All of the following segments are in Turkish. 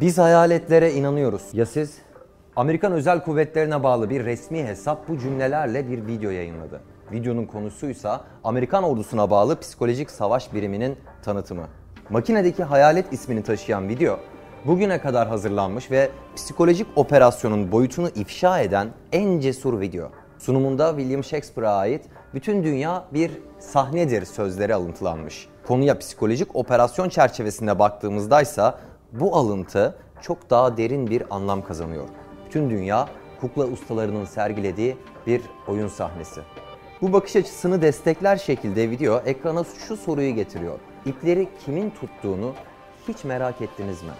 Biz hayaletlere inanıyoruz. Ya siz? Amerikan Özel Kuvvetlerine bağlı bir resmi hesap bu cümlelerle bir video yayınladı. Videonun konusuysa Amerikan ordusuna bağlı psikolojik savaş biriminin tanıtımı. Makinedeki hayalet ismini taşıyan video bugüne kadar hazırlanmış ve psikolojik operasyonun boyutunu ifşa eden en cesur video. Sunumunda William Shakespeare'a ait bütün dünya bir sahnedir sözleri alıntılanmış. Konuya psikolojik operasyon çerçevesinde baktığımızdaysa bu alıntı çok daha derin bir anlam kazanıyor. Bütün dünya kukla ustalarının sergilediği bir oyun sahnesi. Bu bakış açısını destekler şekilde video ekrana şu soruyu getiriyor. İpleri kimin tuttuğunu hiç merak ettiniz mi?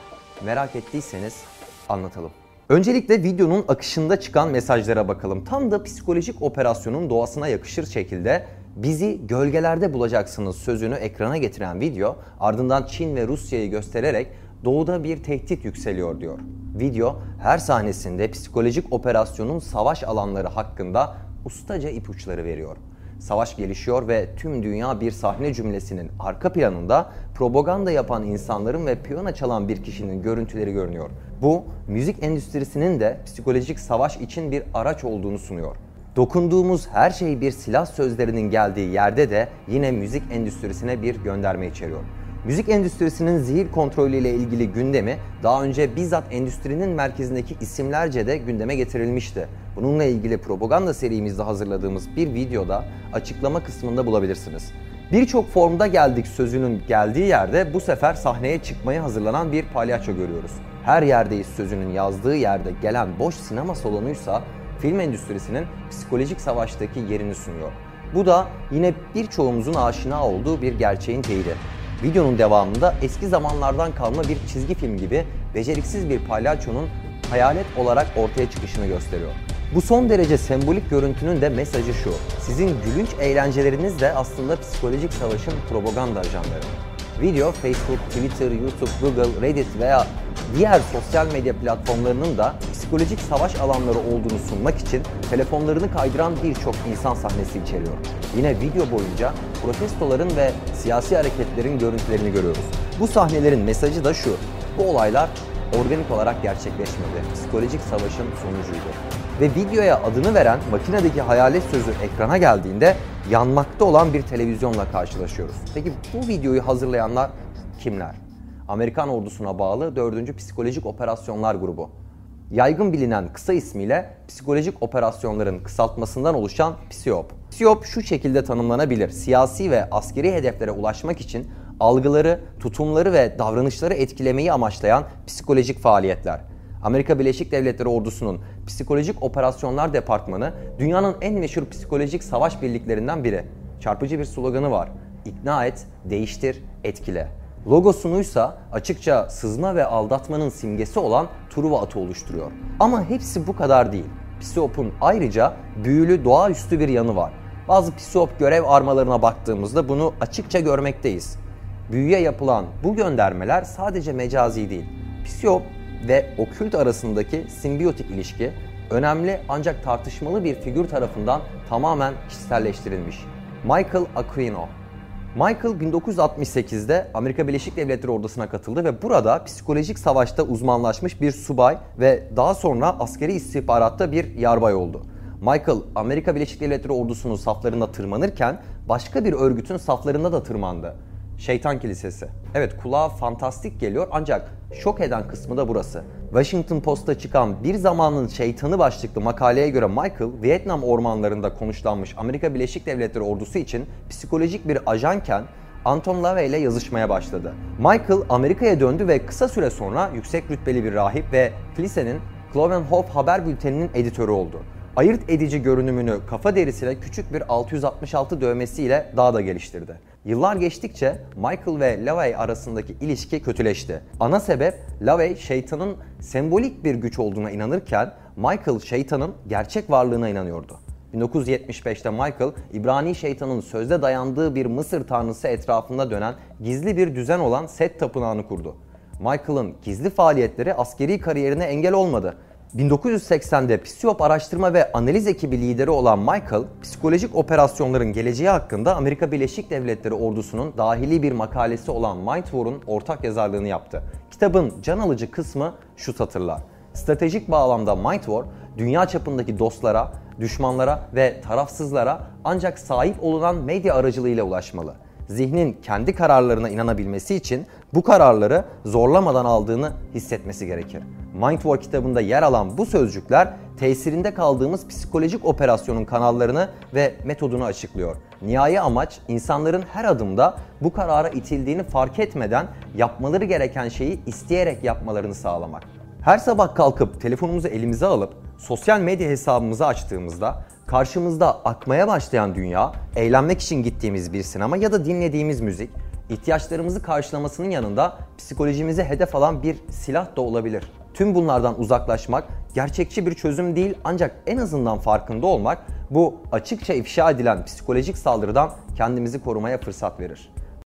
Merak ettiyseniz anlatalım. Öncelikle videonun akışında çıkan mesajlara bakalım. Tam da psikolojik operasyonun doğasına yakışır şekilde bizi gölgelerde bulacaksınız sözünü ekrana getiren video ardından Çin ve Rusya'yı göstererek doğuda bir tehdit yükseliyor diyor. Video her sahnesinde psikolojik operasyonun savaş alanları hakkında ustaca ipuçları veriyor. Savaş gelişiyor ve tüm dünya bir sahne cümlesinin arka planında propaganda yapan insanların ve piyano çalan bir kişinin görüntüleri görünüyor. Bu müzik endüstrisinin de psikolojik savaş için bir araç olduğunu sunuyor. Dokunduğumuz her şey bir silah sözlerinin geldiği yerde de yine müzik endüstrisine bir gönderme içeriyor. Müzik endüstrisinin zihir kontrolüyle ilgili gündemi daha önce bizzat endüstrinin merkezindeki isimlerce de gündeme getirilmişti. Bununla ilgili propaganda serimizde hazırladığımız bir videoda açıklama kısmında bulabilirsiniz. Birçok formda geldik sözünün geldiği yerde bu sefer sahneye çıkmaya hazırlanan bir palyaço görüyoruz. Her yerdeyiz sözünün yazdığı yerde gelen boş sinema salonuysa film endüstrisinin psikolojik savaştaki yerini sunuyor. Bu da yine birçoğumuzun aşina olduğu bir gerçeğin teyidi. Videonun devamında eski zamanlardan kalma bir çizgi film gibi beceriksiz bir palyaçonun hayalet olarak ortaya çıkışını gösteriyor. Bu son derece sembolik görüntünün de mesajı şu. Sizin gülünç eğlenceleriniz de aslında psikolojik savaşın propaganda ajanları. Video Facebook, Twitter, YouTube, Google, Reddit veya diğer sosyal medya platformlarının da psikolojik savaş alanları olduğunu sunmak için telefonlarını kaydıran birçok insan sahnesi içeriyor. Yine video boyunca protestoların ve siyasi hareketlerin görüntülerini görüyoruz. Bu sahnelerin mesajı da şu. Bu olaylar organik olarak gerçekleşmedi. Psikolojik savaşın sonucuydu. Ve videoya adını veren makinedeki hayalet sözü ekrana geldiğinde yanmakta olan bir televizyonla karşılaşıyoruz. Peki bu videoyu hazırlayanlar kimler? Amerikan ordusuna bağlı 4. Psikolojik Operasyonlar Grubu. Yaygın bilinen kısa ismiyle psikolojik operasyonların kısaltmasından oluşan PSYOP. PSYOP şu şekilde tanımlanabilir. Siyasi ve askeri hedeflere ulaşmak için algıları, tutumları ve davranışları etkilemeyi amaçlayan psikolojik faaliyetler. Amerika Birleşik Devletleri ordusunun Psikolojik Operasyonlar Departmanı dünyanın en meşhur psikolojik savaş birliklerinden biri. Çarpıcı bir sloganı var. İkna et, değiştir, etkile. Logosunuysa açıkça sızma ve aldatmanın simgesi olan Truva atı oluşturuyor. Ama hepsi bu kadar değil. Psiop'un ayrıca büyülü doğaüstü bir yanı var. Bazı Psiop görev armalarına baktığımızda bunu açıkça görmekteyiz. Büyüye yapılan bu göndermeler sadece mecazi değil. Psiop ve okült arasındaki simbiyotik ilişki önemli ancak tartışmalı bir figür tarafından tamamen kişiselleştirilmiş. Michael Aquino Michael 1968'de Amerika Birleşik Devletleri ordusuna katıldı ve burada psikolojik savaşta uzmanlaşmış bir subay ve daha sonra askeri istihbaratta bir yarbay oldu. Michael Amerika Birleşik Devletleri ordusunun saflarında tırmanırken başka bir örgütün saflarında da tırmandı. Şeytan Kilisesi. Evet kulağa fantastik geliyor ancak şok eden kısmı da burası. Washington Post'ta çıkan Bir Zamanın Şeytanı başlıklı makaleye göre Michael, Vietnam ormanlarında konuşlanmış Amerika Birleşik Devletleri ordusu için psikolojik bir ajanken Anton LaVey ile yazışmaya başladı. Michael Amerika'ya döndü ve kısa süre sonra yüksek rütbeli bir rahip ve kilisenin Clovenhof haber bülteninin editörü oldu. Ayırt edici görünümünü kafa derisiyle küçük bir 666 dövmesiyle daha da geliştirdi. Yıllar geçtikçe Michael ve LaVey arasındaki ilişki kötüleşti. Ana sebep LaVey şeytanın sembolik bir güç olduğuna inanırken Michael şeytanın gerçek varlığına inanıyordu. 1975'te Michael, İbrani şeytanın sözde dayandığı bir Mısır tanrısı etrafında dönen gizli bir düzen olan Set Tapınağı'nı kurdu. Michael'ın gizli faaliyetleri askeri kariyerine engel olmadı. 1980'de Psiyop araştırma ve analiz ekibi lideri olan Michael, psikolojik operasyonların geleceği hakkında Amerika Birleşik Devletleri ordusunun dahili bir makalesi olan Mind War'un ortak yazarlığını yaptı. Kitabın can alıcı kısmı şu satırlar. Stratejik bağlamda Mind War, dünya çapındaki dostlara, düşmanlara ve tarafsızlara ancak sahip olunan medya aracılığıyla ulaşmalı. Zihnin kendi kararlarına inanabilmesi için bu kararları zorlamadan aldığını hissetmesi gerekir. Mind War kitabında yer alan bu sözcükler tesirinde kaldığımız psikolojik operasyonun kanallarını ve metodunu açıklıyor. Nihai amaç insanların her adımda bu karara itildiğini fark etmeden yapmaları gereken şeyi isteyerek yapmalarını sağlamak. Her sabah kalkıp telefonumuzu elimize alıp sosyal medya hesabımızı açtığımızda karşımızda akmaya başlayan dünya, eğlenmek için gittiğimiz bir sinema ya da dinlediğimiz müzik, ihtiyaçlarımızı karşılamasının yanında psikolojimizi hedef alan bir silah da olabilir. Tüm bunlardan uzaklaşmak gerçekçi bir çözüm değil ancak en azından farkında olmak bu açıkça ifşa edilen psikolojik saldırıdan kendimizi korumaya fırsat verir.